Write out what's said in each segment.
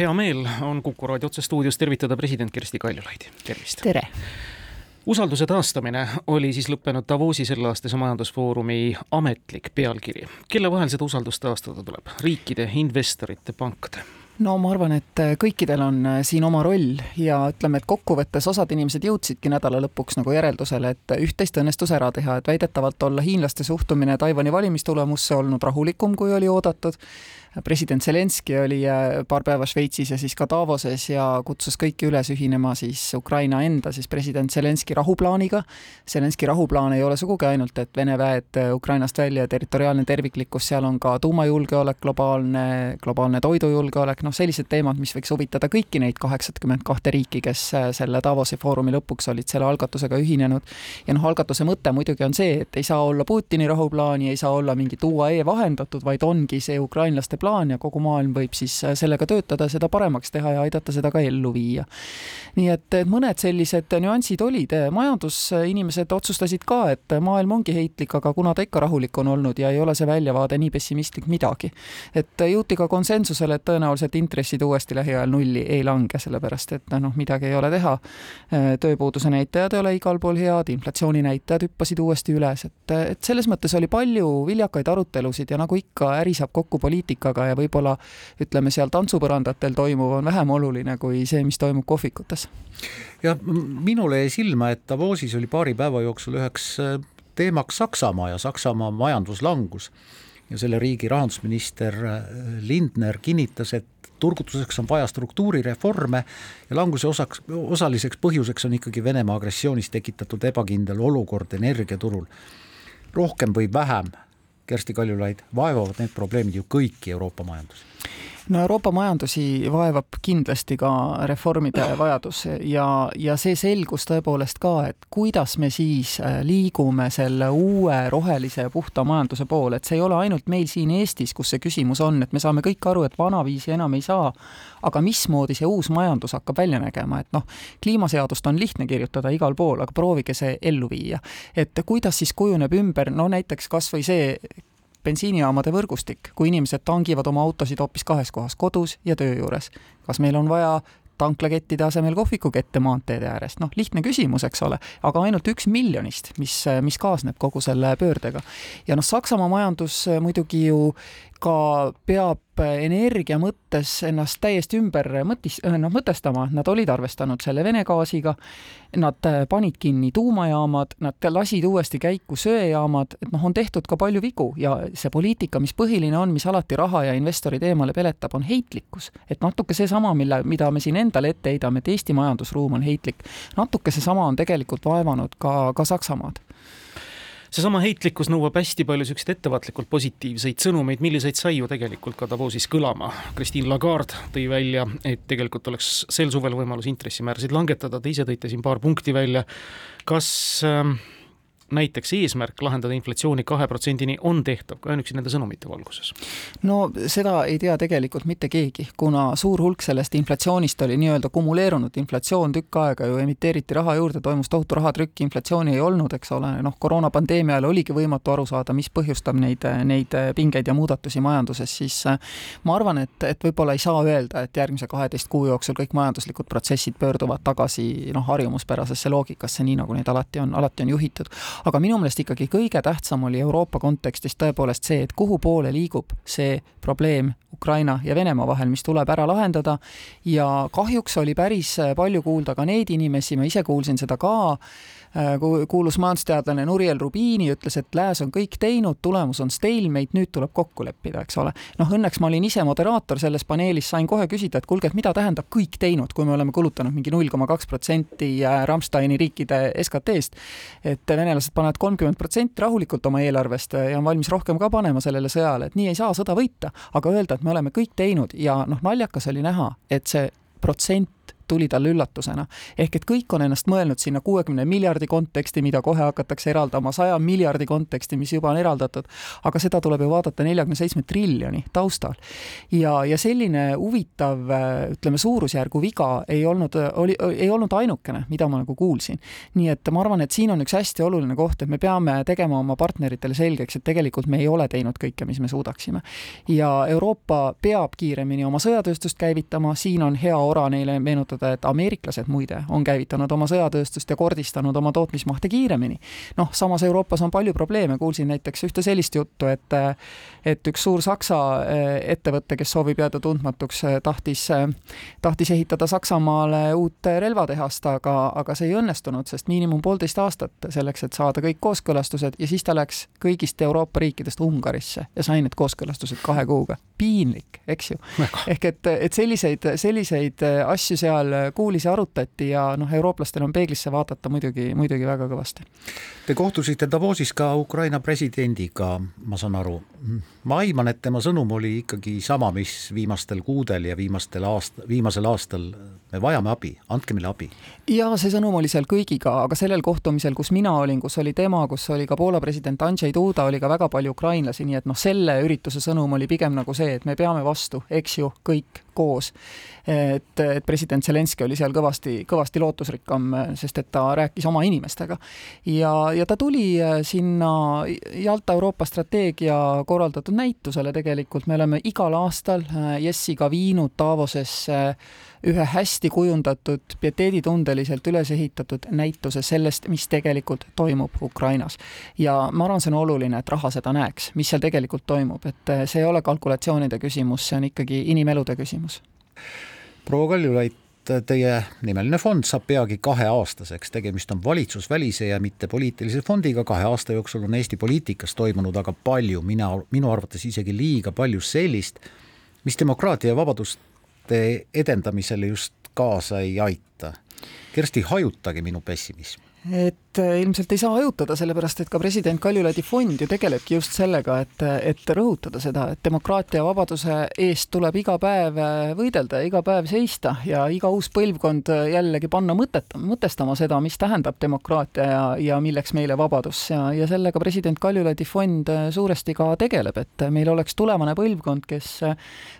hea meel on Kuku raadio otsestuudios tervitada president Kersti Kaljulaidi, tervist! tere! usalduse taastamine oli siis lõppenud Davosi selleaastase majandusfoorumi ametlik pealkiri. kelle vahel seda usaldust taastada tuleb, riikide, investorite, pankade? no ma arvan, et kõikidel on äh, siin oma roll ja ütleme, et kokkuvõttes osad inimesed jõudsidki nädala lõpuks nagu järeldusele, et üht-teist õnnestus ära teha, et väidetavalt olla hiinlaste suhtumine Taiwan'i valimistulemusse olnud rahulikum, kui oli oodatud president Zelenskõi oli äh, paar päeva Šveitsis ja siis ka Davoses ja kutsus kõiki üles ühinema siis Ukraina enda siis president Zelenskõi rahuplaaniga. Zelenskõi rahuplaan ei ole sugugi ainult, et Vene väed äh, Ukrainast välja, territoriaalne terviklikkus, seal on ka tuumajulgeolek, globaalne, globaalne toidujulgeolek, noh, sellised teemad, mis võiks huvitada kõiki neid kaheksakümmend kahte riiki, kes äh, selle Davosi foorumi lõpuks olid selle algatusega ühinenud. ja noh, algatuse mõte muidugi on see, et ei saa olla Putini rahuplaani, ei saa olla mingit UAE vahendatud, vaid ongi see ukrainlaste plaan ja kogu maailm võib siis äh, sellega töötada, seda paremaks teha ja aidata seda ka ellu viia. nii et mõned sellised nüansid olid, majandusinimesed otsustasid ka, et maailm ongi heitlik, aga kuna ta ikka rahulik on olnud ja ei ole see väljavaade nii pessimistlik midagi, et jõuti ka konsensusele, et tõenäoliselt intressid uuesti lähiajal nulli ei lange, sellepärast et noh, midagi ei ole teha. tööpuuduse näitajad ei ole igal pool head, inflatsiooni-näitajad hüppasid uuesti üles, et, et selles mõttes oli palju viljakaid arutelusid ja nagu ikka, äri saab kokku poliitika nurgaga ja võib-olla ütleme seal tantsupõrandatel toimuv on vähem oluline kui see, mis toimub kohvikutes. ja minule jäi silma, et Davosis oli paari päeva jooksul üheks äh, teemaks Saksamaa ja Saksamaa majanduslangus ja selle riigi rahandusminister äh, Lindner kinnitas, et turgutuseks on vaja struktuurireforme ja languse osaks, osaliseks põhjuseks on ikkagi Venemaa agressioonist tekitatud ebakindel olukord energiaturul. rohkem või vähem Kersti Kaljulaid, vaevavad need probleemid ju kõiki Euroopa majandusi no Euroopa majandusi vaevab kindlasti ka reformide vajadus ja, ja see selgus tõepoolest ka, et kuidas me siis äh, liigume selle uue rohelise ja puhta majanduse poole, et see ei ole ainult meil siin Eestis, kus see küsimus on, et me saame kõik aru, et vanaviisi enam ei saa, aga mismoodi see uus majandus hakkab välja nägema, et noh, kliimaseadust on lihtne kirjutada igal pool, aga proovige see ellu viia. et kuidas siis kujuneb ümber, no näiteks kas või see bensiinijaamade võrgustik, kui inimesed tangivad oma autosid hoopis kahes kohas, kodus ja töö juures. kas meil on vaja tanklakettide asemel kohvikukette maanteede ääres, noh, lihtne küsimus, eks ole, aga ainult üks miljonist, mis, mis kaasneb kogu selle pöördega. ja noh, Saksamaa majandus muidugi ju ka peab energia mõttes ennast täiesti ümber mõtis-, noh, mõtestama, nad olid arvestanud selle Vene gaasiga, nad panid kinni tuumajaamad, nad lasid uuesti käiku söejaamad, et noh, on tehtud ka palju vigu ja see poliitika, mis põhiline on, mis alati raha ja investorid eemale peletab, on heitlikkus. et natuke seesama, mille, mida me siin endale ette heidame, et Eesti majandusruum on heitlik, natuke seesama on tegelikult vaevanud ka, ka Saksamaad seesama heitlikkus nõuab hästi palju niisuguseid ettevaatlikult positiivseid sõnumeid, milliseid sai ju tegelikult ka Davosis kõlama. Christine Lagarde tõi välja, et tegelikult oleks sel suvel võimalus intressimäärasid langetada, te ise tõite siin paar punkti välja. kas äh, näiteks eesmärk lahendada inflatsiooni kahe protsendini on tehtav ka ainuüksi nende sõnumite valguses? no seda ei tea tegelikult mitte keegi, kuna suur hulk sellest inflatsioonist oli nii-öelda kumuleerunud. Inflatsioon, tükk aega ju emiteeriti raha juurde, toimus tohutu rahatrükk, inflatsiooni ei olnud, eks ole, noh, koroonapandeemia ajal oligi võimatu aru saada, mis põhjustab neid, neid pingeid ja muudatusi majanduses, siis äh, ma arvan, et, et võib-olla ei saa öelda, et järgmise kaheteist kuu jooksul kõik majanduslikud protsessid pöörduvad tagasi noh, harjumuspärasesse loogikasse, nii nagu neid alati on, alati on juhitud aga minu meelest ikkagi kõige tähtsam oli Euroopa kontekstis tõepoolest see, et kuhu poole liigub see probleem Ukraina ja Venemaa vahel, mis tuleb ära lahendada. Ja kahjuks oli päris palju kuulda ka neid inimesi, ma ise kuulsin seda ka, kuulus majandusteadlane Nuriel Rubini ütles, et lääs on kõik teinud, tulemus on stalemate, nüüd tuleb kokku leppida, eks ole. noh, õnneks ma olin ise moderaator selles paneelis, sain kohe küsida, et kuulge, et mida tähendab kõik teinud, kui me oleme kulutanud mingi null koma kaks protsenti äh, Rammsteini riikide SKT-st. et venelased panevad kolmkümmend protsenti rahulikult oma eelarvest äh, ja on valmis rohkem ka panema sellele sõjale, et nii ei saa sõda võita, aga öelda, et me oleme kõik teinud ja noh, naljakas oli näha, et see protsent tuli talle üllatusena. ehk et kõik on ennast mõelnud sinna kuuekümne miljardi konteksti, mida kohe hakatakse eraldama, saja miljardi konteksti, mis juba on eraldatud, aga seda tuleb ju vaadata neljakümne seitsme triljoni taustal. ja, ja selline huvitav, ütleme, suurusjärgu viga ei olnud, oli, ei olnud ainukene, mida ma nagu kuulsin. nii et ma arvan, et siin on üks hästi oluline koht, et me peame tegema oma partneritele selgeks, et tegelikult me ei ole teinud kõike, mis me suudaksime. ja Euroopa peab kiiremini oma sõjatööstust käivitama, siin on hea ora neile meenutada, et ameeriklased muide on käivitanud oma sõjatööstust ja kordistanud oma tootmismahte kiiremini. noh, samas Euroopas on palju probleeme, kuulsin näiteks ühte sellist juttu, et et üks suur Saksa eh, ettevõte, kes soovib jääda tundmatuks, eh, tahtis, eh, tahtis ehitada Saksamaale uut relvatehast, aga, aga see ei õnnestunud, sest miinimum poolteist aastat selleks, et saada kõik kooskõlastused ja siis ta läks kõigist Euroopa riikidest Ungarisse ja sai need kooskõlastused kahe kuuga. piinlik, eks ju. ehk et, et selliseid, selliseid asju seal kuulis ja arutati ja noh, eurooplastel on peeglisse vaadata muidugi, muidugi väga kõvasti. Te kohtusite Davosis ka Ukraina presidendiga, ma saan aru. ma aiman, et tema sõnum oli ikkagi sama, mis viimastel kuudel ja viimastel aast-, viimasel aastal. me vajame abi, andke meile abi. ja see sõnum oli seal kõigiga, aga sellel kohtumisel, kus mina olin, kus oli tema, kus oli ka Poola president Andrzej Duda, oli ka väga palju ukrainlasi, nii et noh, selle ürituse sõnum oli pigem nagu see, et me peame vastu, eks ju, kõik koos. et, et president Zelenskõi oli seal kõvasti, kõvasti lootusrikkam, sest et ta rääkis oma inimestega. ja, ja ta tuli sinna Jalta Euroopa strateegia korraldatud näitusele tegelikult, me oleme igal aastal Jessiga viinud Davosesse ühe hästi kujundatud, pieteeditundeliselt üles ehitatud näituse sellest, mis tegelikult toimub Ukrainas. ja ma arvan, see on oluline, et raha seda näeks, mis seal tegelikult toimub, et see ei ole kalkulatsioonide küsimus, see on ikkagi inimelude küsimus. proua Kaljulaid, teie nimeline fond saab peagi kaheaastaseks, tegemist on valitsusvälise ja mitte poliitilise fondiga, kahe aasta jooksul on Eesti poliitikas toimunud aga palju, mina, minu arvates isegi liiga palju sellist, mis demokraatia ja vabadust suhete edendamisele just kaasa ei aita. Kersti, hajutage minu pessimismi et ilmselt ei saa hajutada, sellepärast et ka president Kaljulaidi fond ju tegelebki just sellega, et, et rõhutada seda, et demokraatia ja vabaduse eest tuleb iga päev äh, võidelda ja iga päev seista ja iga uus põlvkond äh, jällegi panna mõtet, mõtestama seda, mis tähendab demokraatia ja, ja milleks meile vabadus. Ja, ja sellega president Kaljulaidi fond suuresti ka tegeleb, et meil oleks tulevane põlvkond, kes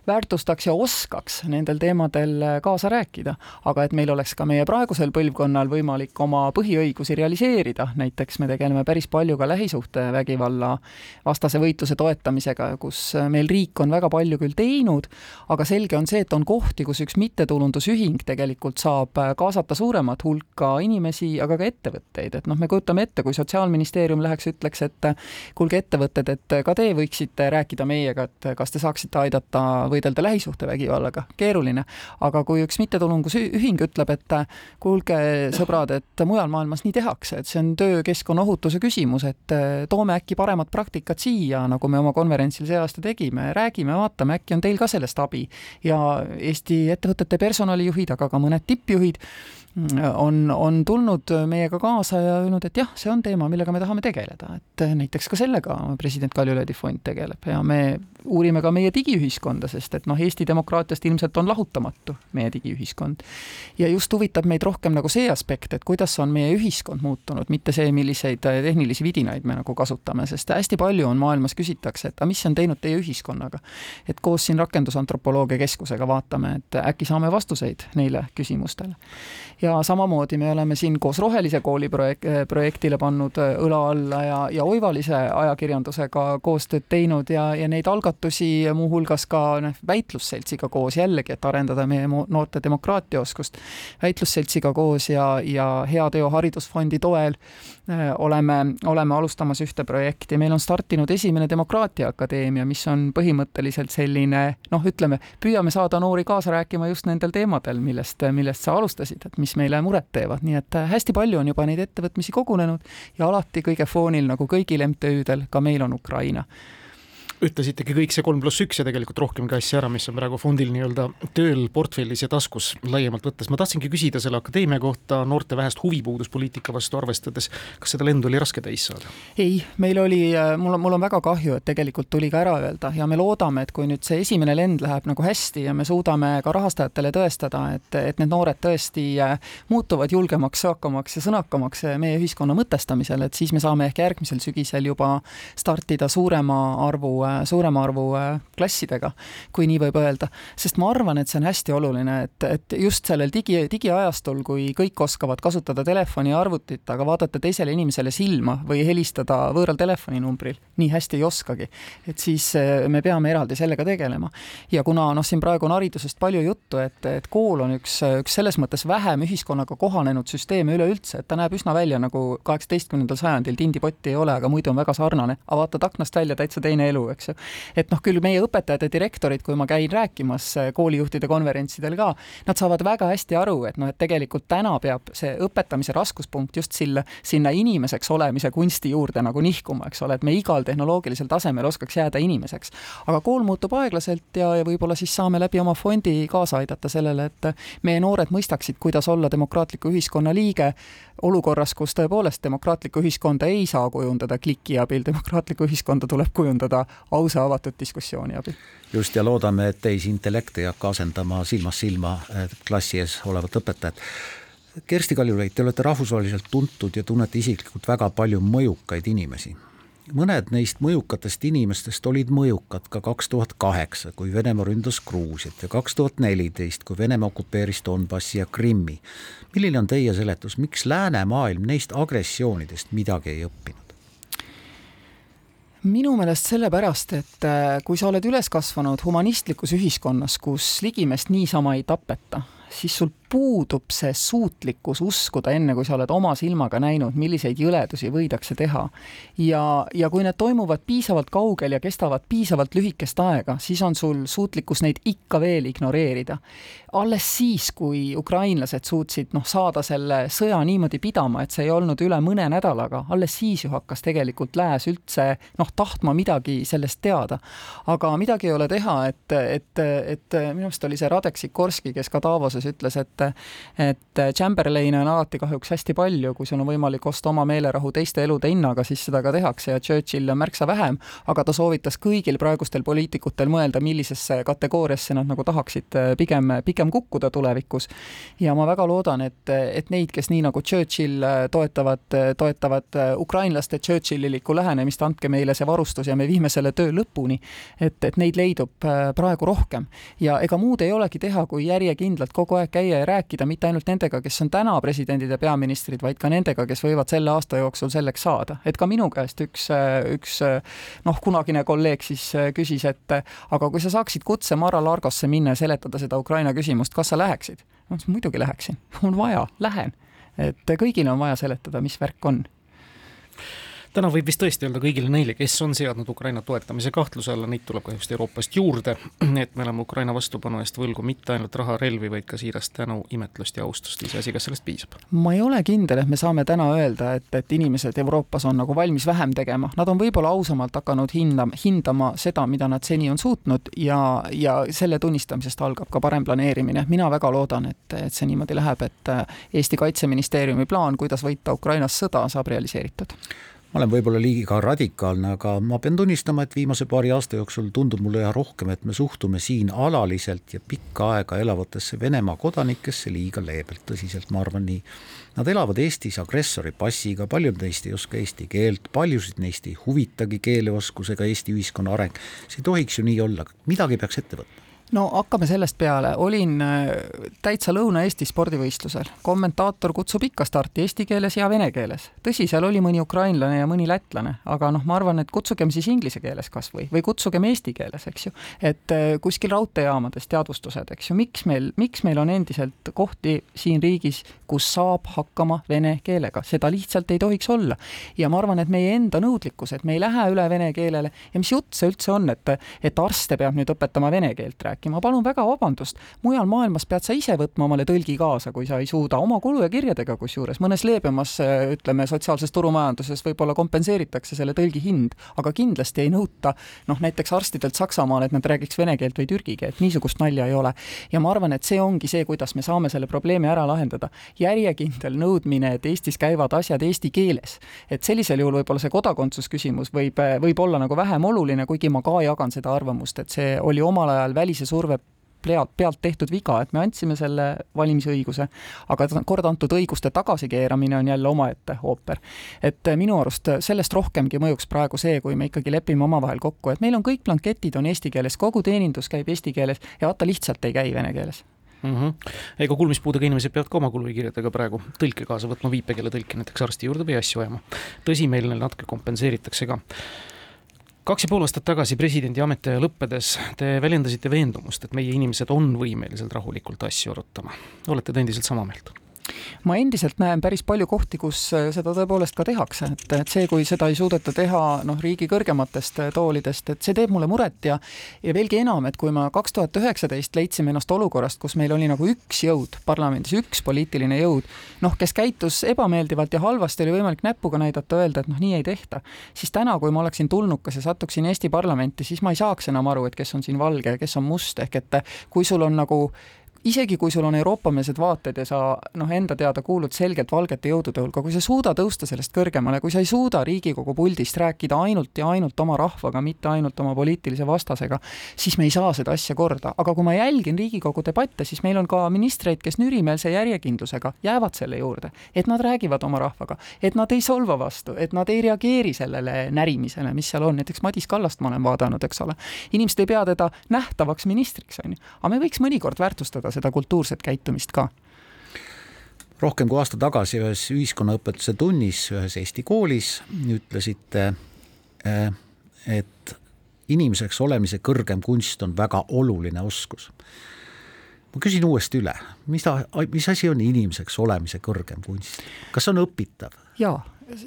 väärtustaks ja oskaks nendel teemadel kaasa rääkida, aga et meil oleks ka meie praegusel põlvkonnal võimalik oma põhiõigusi õigusi realiseerida, näiteks me tegeleme päris palju ka lähisuhtevägivalla vastase võitluse toetamisega, kus meil riik on väga palju küll teinud, aga selge on see, et on kohti, kus üks mittetulundusühing tegelikult saab kaasata suuremat hulka inimesi, aga ka ettevõtteid, et noh, me kujutame ette, kui Sotsiaalministeerium läheks, ütleks, et kuulge, ettevõtted, et ka te võiksite rääkida meiega, et kas te saaksite aidata võidelda lähisuhtevägivallaga, keeruline. aga kui üks mittetulundusühing ütleb, et kuulge, sõbrad, et mujal maailmas nii tehakse, et see on töökeskkonna ohutuse küsimus, et äh, toome äkki paremat praktikat siia, nagu me oma konverentsil see aasta tegime, räägime, vaatame, äkki on teil ka sellest abi. ja Eesti ettevõtete personalijuhid, aga ka mõned tippjuhid on, on tulnud meiega kaasa ja öelnud, et jah, see on teema, millega me tahame tegeleda, et näiteks ka sellega president Kaljulaidi fond tegeleb ja me uurime ka meie digiühiskonda, sest et noh, Eesti demokraatiast ilmselt on lahutamatu meie digiühiskond. ja just huvitab meid rohkem nagu see aspekt, et kuidas on meie ühiskond muutunud, mitte see, milliseid tehnilisi vidinaid me nagu kasutame, sest hästi palju on maailmas küsitakse, et aga mis on teinud teie ühiskonnaga. et koos siin Rakendusantropoloogia Keskusega vaatame, et äkki saame vastuseid neile küsimustele ja samamoodi me oleme siin koos Rohelise kooli projek-, projektile pannud äh, õla alla ja, ja Oivalise ajakirjandusega koostööd teinud ja, ja neid algatusi muuhulgas ka noh, väitlusseltsiga koos jällegi, et arendada meie noorte demokraatiaoskust, väitlusseltsiga koos ja, ja Heateo Haridusfondi toel äh, oleme, oleme alustamas ühte projekti, meil on startinud esimene Demokraatia Akadeemia, mis on põhimõtteliselt selline noh, ütleme, püüame saada noori kaasa rääkima just nendel teemadel, millest, millest sa alustasid, et mis mis meile muret teevad, nii et äh, hästi palju on juba neid ettevõtmisi kogunenud ja alati kõige foonil, nagu kõigil MTÜ-del, ka meil on Ukraina ütlesitegi kõik see kolm pluss üks ja tegelikult rohkemgi asja ära, mis on praegu fondil nii-öelda tööl portfellis ja taskus laiemalt võttes. ma tahtsingi küsida selle akadeemia kohta, noorte vähest huvipuudust poliitika vastu arvestades, kas seda lendu oli raske täis saada? ei, meil oli, äh, mul on, mul on väga kahju, et tegelikult tuli ka ära öelda ja me loodame, et kui nüüd see esimene lend läheb nagu hästi ja me suudame ka rahastajatele tõestada, et, et need noored tõesti äh, muutuvad julgemaks, söakamaks ja sõnakamaks meie ühiskonna mõtestamisel, et siis me saame ehk järgmisel sügisel juba startida suurema arvu suurema arvu äh, klassidega, kui nii võib öelda. sest ma arvan, et see on hästi oluline, et, et just sellel digi, digiajastul, kui kõik oskavad kasutada telefoni ja arvutit, aga vaadata teisele inimesele silma või helistada võõral telefoninumbril, nii hästi ei oskagi. et siis äh, me peame eraldi sellega tegelema. ja kuna noh, siin praegu on haridusest palju juttu, et, et kool on üks, üks selles mõttes vähem ühiskonnaga kohanenud süsteem üleüldse, et ta näeb üsna välja nagu kaheksateistkümnendal sajandil, tindipotti ei ole, aga muidu on väga sarnane, aga vaatad aknast välja, täitsa teine elu, eks ju. et noh, küll meie õpetajad ja direktorid, kui ma käin rääkimas äh, koolijuhtide konverentsidel ka, nad saavad väga hästi aru, et noh, et tegelikult täna peab see õpetamise raskuspunkt just sille, sinna inimeseks olemise kunsti juurde nagu nihkuma, eks ole, et me igal tehnoloogilisel tasemel oskaks jääda inimeseks. aga kool muutub aeglaselt ja, ja võib-olla siis saame läbi oma fondi kaasa aidata sellele, et meie noored mõistaksid, kuidas olla demokraatliku ühiskonna liige olukorras, kus tõepoolest demokraatlikku ühiskonda ei saa kujundada kliki abil, demokraatlikku ühiskonda tuleb kujundada ausa avatud diskussiooni abil. just, ja loodame, et tehisintellekt ei hakka asendama silmast silma klassi ees olevat õpetajat. Kersti Kaljulaid, te olete rahvusvaheliselt tuntud ja tunnete isiklikult väga palju mõjukaid inimesi mõned neist mõjukatest inimestest olid mõjukad ka kaks tuhat kaheksa, kui Venemaa ründas Gruusiat ja kaks tuhat neliteist, kui Venemaa okupeeris Donbassi ja Krimmi. milline on teie seletus, miks läänemaailm neist agressioonidest midagi ei õppinud? Minu meelest sellepärast, et äh, kui sa oled üles kasvanud humanistlikus ühiskonnas, kus ligimest niisama ei tapeta, siis sul puudub see suutlikkus uskuda, enne kui sa oled oma silmaga näinud, milliseid jõledusi võidakse teha. ja, ja kui need toimuvad piisavalt kaugel ja kestavad piisavalt lühikest aega, siis on sul suutlikkus neid ikka veel ignoreerida. alles siis, kui ukrainlased suutsid noh, saada selle sõja niimoodi pidama, et see ei olnud üle mõne nädalaga, alles siis ju hakkas tegelikult lääs üldse noh, tahtma midagi sellest teada. aga midagi ei ole teha, et, et, et minu arust oli see Radek Sikorski, kes ka Davosis ütles, et et, Chamberlaine on alati kahjuks hästi palju, kui sul on võimalik osta oma meelerahu teiste elude hinnaga, siis seda ka tehakse ja Churchill on märksa vähem, aga ta soovitas kõigil praegustel poliitikutel mõelda, millisesse kategooriasse nad nagu tahaksid äh, pigem, pigem kukkuda tulevikus. ja ma väga loodan, et, et neid, kes nii nagu Churchill äh, toetavad, äh, toetavad ukrainlaste Churchillilikku lähenemist, andke meile see varustus ja me viime selle töö lõpuni, et, et neid leidub praegu rohkem. ja ega muud ei olegi teha, kui järjekindlalt kogu aeg käia ja rääkida mitte ainult nendega, kes on täna presidendid ja peaministrid, vaid ka nendega, kes võivad selle aasta jooksul selleks saada. et ka minu käest üks, üks noh, kunagine kolleeg siis küsis, et aga kui sa saaksid kutse Mar-a-Lagosse minna ja seletada seda Ukraina küsimust, kas sa läheksid? ma ütlesin muidugi läheksin, on vaja, lähen. et kõigile on vaja seletada, mis värk on täna võib vist tõesti öelda kõigile neile, kes on seadnud Ukraina toetamise kahtluse alla, neid tuleb kahjuks Euroopast juurde, et me oleme Ukraina vastupanu eest võlgu mitte ainult raha, relvi, vaid ka siirast tänu, imetlust ja austust, iseasi, kas sellest piisab? ma ei ole kindel, et me saame täna öelda, et, et inimesed Euroopas on nagu valmis vähem tegema, nad on võib-olla ausamalt hakanud hindama, hindama seda, mida nad seni on suutnud ja, ja selle tunnistamisest algab ka parem planeerimine. mina väga loodan, et, et see niimoodi läheb, et Eesti Kaitseministeeriumi plaan, kuidas võita Ukrainas sõda, saab realiseeritud ma olen võib-olla liiga radikaalne, aga ma pean tunnistama, et viimase paari aasta jooksul tundub mulle üha rohkem, et me suhtume siin alaliselt ja pikka aega elavatesse Venemaa kodanikesse liiga leebelt, tõsiselt ma arvan nii. Nad elavad Eestis agressori passiga, paljud neist ei oska eesti keelt, paljusid neist ei huvitagi keeleoskusega Eesti ühiskonna areng. see ei tohiks ju nii olla, midagi peaks ette võtma no hakkame sellest peale, olin äh, täitsa Lõuna-Eesti spordivõistlusel, kommentaator kutsub ikka starti eesti keeles ja vene keeles. tõsi, seal oli mõni ukrainlane ja mõni lätlane, aga noh, ma arvan, et kutsugem siis inglise keeles kas või, või kutsugem eesti keeles, eks ju. et äh, kuskil raudteejaamades teadvustused, eks ju, miks meil, miks meil on endiselt kohti siin riigis, kus saab hakkama vene keelega, seda lihtsalt ei tohiks olla. ja ma arvan, et meie enda nõudlikkus, et me ei lähe üle vene keelele ja mis jutt see üldse on, et, et arste peab nüüd õpetama vene keelt rääkima, rääkima, palun väga vabandust, mujal maailmas pead sa ise võtma omale tõlgi kaasa, kui sa ei suuda, oma kulu ja kirjadega kusjuures, mõnes leebemas, ütleme, sotsiaalses turumajanduses võib-olla kompenseeritakse selle tõlgi hind, aga kindlasti ei nõuta noh, näiteks arstidelt Saksamaal, et nad räägiks vene keelt või türgi keelt, niisugust nalja ei ole. ja ma arvan, et see ongi see, kuidas me saame selle probleemi ära lahendada. järjekindel nõudmine, et Eestis käivad asjad eesti keeles. et sellisel juhul võib-olla see kodakondsusküsimus võib, võib olla nagu vähem oluline, kuigi ma ka jagan seda arvamust, et see oli omal ajal välise surve pealt, pealt tehtud viga, et me andsime selle valimisõiguse, aga kord antud õiguste tagasikeeramine on jälle omaette ooper. et minu arust sellest rohkemgi mõjuks praegu see, kui me ikkagi lepime omavahel kokku, et meil on kõik blanketid on eesti keeles, kogu teenindus käib eesti keeles ja vaata, lihtsalt ei käi vene keeles mm. -hmm. ega kuulmispuudega inimesed peavad ka oma kuluvikirjadega praegu tõlke kaasa võtma, viipekeeletõlke näiteks arsti juurde või asju ajama. tõsi, meil neil natuke kompenseeritakse ka kaks ja pool aastat tagasi presidendi ametiaja lõppedes te väljendasite veendumust, et meie inimesed on võimelised rahulikult asju arutama. olete te endiselt sama meelt? Ma endiselt näen päris palju kohti, kus äh, seda tõepoolest ka tehakse, et, et see, kui seda ei suudeta teha noh, riigi kõrgematest äh, toolidest, et see teeb mulle muret ja ja veelgi enam, et kui me kaks tuhat üheksateist leidsime ennast olukorrast, kus meil oli nagu üks jõud parlamendis, üks poliitiline jõud, noh, kes käitus ebameeldivalt ja halvasti, oli võimalik näpuga näidata, öelda, et noh, nii ei tehta, siis täna, kui ma oleksin tulnukas ja satuksin Eesti parlamenti, siis ma ei saaks enam aru, et kes on siin valge ja kes on must, ehk et kui sul on nagu isegi kui sul on Euroopa-meelsed vaated ja sa noh, enda teada kuulud selgelt valgete jõudude hulka, kui sa ei suuda tõusta sellest kõrgemale, kui sa ei suuda Riigikogu puldist rääkida ainult ja ainult oma rahvaga, mitte ainult oma poliitilise vastasega, siis me ei saa seda asja korda. aga kui ma jälgin Riigikogu debatte, siis meil on ka ministreid, kes nürimeelse järjekindlusega jäävad selle juurde, et nad räägivad oma rahvaga, et nad ei solva vastu, et nad ei reageeri sellele närimisele, mis seal on, näiteks Madis Kallast ma olen vaadanud, eks ole. inimesed ei pea teda nähtavaks ministriks, on ju, aga me võiks mõnikord väärtustada seda, seda kultuurset käitumist ka rohkem kui aasta tagasi ühes ühiskonnaõpetuse tunnis ühes Eesti koolis ütlesite, eh, et inimeseks olemise kõrgem kunst on väga oluline oskus. ma küsin uuesti üle, mis ta, mis asi on inimeseks olemise kõrgem kunst, kas see on õpitav? jaa,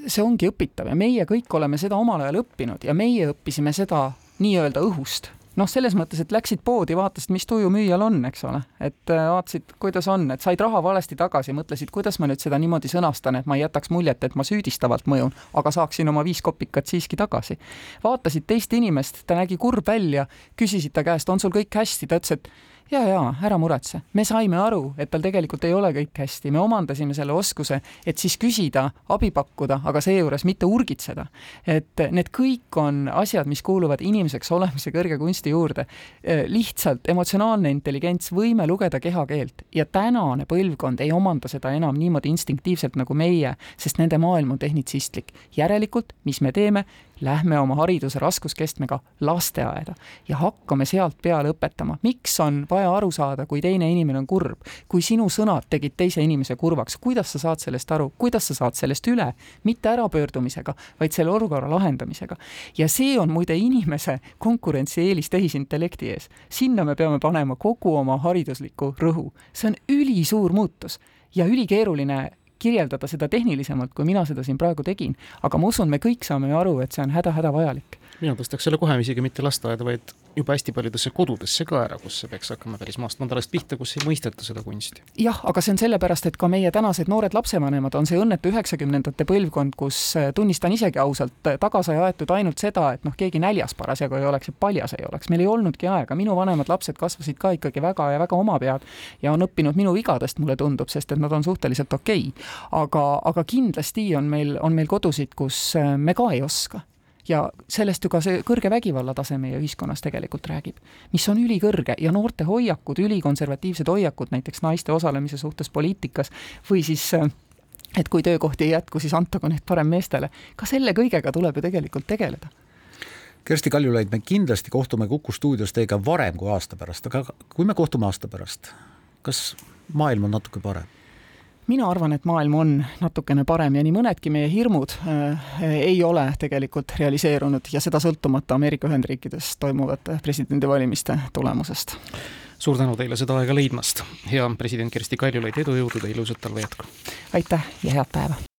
see ongi õpitav ja meie kõik oleme seda omal ajal õppinud ja meie õppisime seda nii-öelda õhust noh, selles mõttes, et läksid poodi, vaatasid, mis tuju müüjal on, eks ole, et äh, vaatasid, kuidas on, et said raha valesti tagasi, mõtlesid, kuidas ma nüüd seda niimoodi sõnastan, et ma ei jätaks muljet, et ma süüdistavalt mõjun, aga saaksin oma viis kopikat siiski tagasi. vaatasid teist inimest, ta nägi kurb välja, küsisid ta käest, on sul kõik hästi, ta ütles, et ja, ja ära muretse, me saime aru, et tal tegelikult ei ole kõik hästi, me omandasime selle oskuse, et siis küsida, abi pakkuda, aga seejuures mitte urgitseda. et need kõik on asjad, mis kuuluvad inimeseks olemise kõrge kunsti juurde. Eh, lihtsalt emotsionaalne intelligents, võime lugeda kehakeelt ja tänane põlvkond ei omanda seda enam niimoodi instinktiivselt nagu meie, sest nende maailm on tehnitsistlik. järelikult, mis me teeme, lähme oma hariduse raskuskestmega lasteaeda ja hakkame sealt peale õpetama, miks on vaja aru saada, kui teine inimene on kurb, kui sinu sõnad tegid teise inimese kurvaks, kuidas sa saad sellest aru, kuidas sa saad sellest üle, mitte ärapöördumisega, vaid selle olukorra lahendamisega. ja see on muide inimese konkurentsieelis tehisintellekti ees. sinna me peame panema kogu oma haridusliku rõhu. see on ülisuur muutus ja ülikeeruline kirjeldada seda tehnilisemalt, kui mina seda siin praegu tegin, aga ma usun, me kõik saame ju aru, et see on häda-hädavajalik mina tõstaks selle kohe isegi mitte lasteaeda, vaid juba hästi paljudesse kodudesse ka ära, kus see peaks hakkama päris maast madalast pihta, kus ei mõisteta seda kunsti. jah, aga see on sellepärast, et ka meie tänased noored lapsevanemad on see õnnetu üheksakümnendate põlvkond, kus äh, tunnistan isegi ausalt, äh, taga sai aetud ainult seda, et noh, keegi näljas parasjagu ei oleks ja paljas ei oleks, meil ei olnudki aega, minu vanemad lapsed kasvasid ka ikkagi väga ja väga omapead ja on õppinud minu vigadest, mulle tundub, sest et nad on suhteliselt okei. Okay.. aga, aga kindlasti on meil, on meil kodusid, kus äh, me ka ei oska ja sellest ju ka see kõrge vägivallatase meie ühiskonnas tegelikult räägib, mis on ülikõrge ja noorte hoiakud, ülikonservatiivsed hoiakud näiteks naiste osalemise suhtes poliitikas või siis et kui töökohti ei jätku, siis antagu need parem meestele. ka selle kõigega tuleb ju tegelikult tegeleda. Kersti Kaljulaid, me kindlasti kohtume Kuku stuudios teiega varem kui aasta pärast, aga kui me kohtume aasta pärast, kas maailm on natuke parem? Mina arvan, et maailm on natukene parem ja nii mõnedki meie hirmud äh, ei ole tegelikult realiseerunud ja seda sõltumata Ameerika Ühendriikides toimuvate presidendivalimiste tulemusest. suur tänu teile seda aega leidmast, hea president Kersti Kaljulaid, edu, jõudu teile, ilusat talve jätku! aitäh ja head päeva!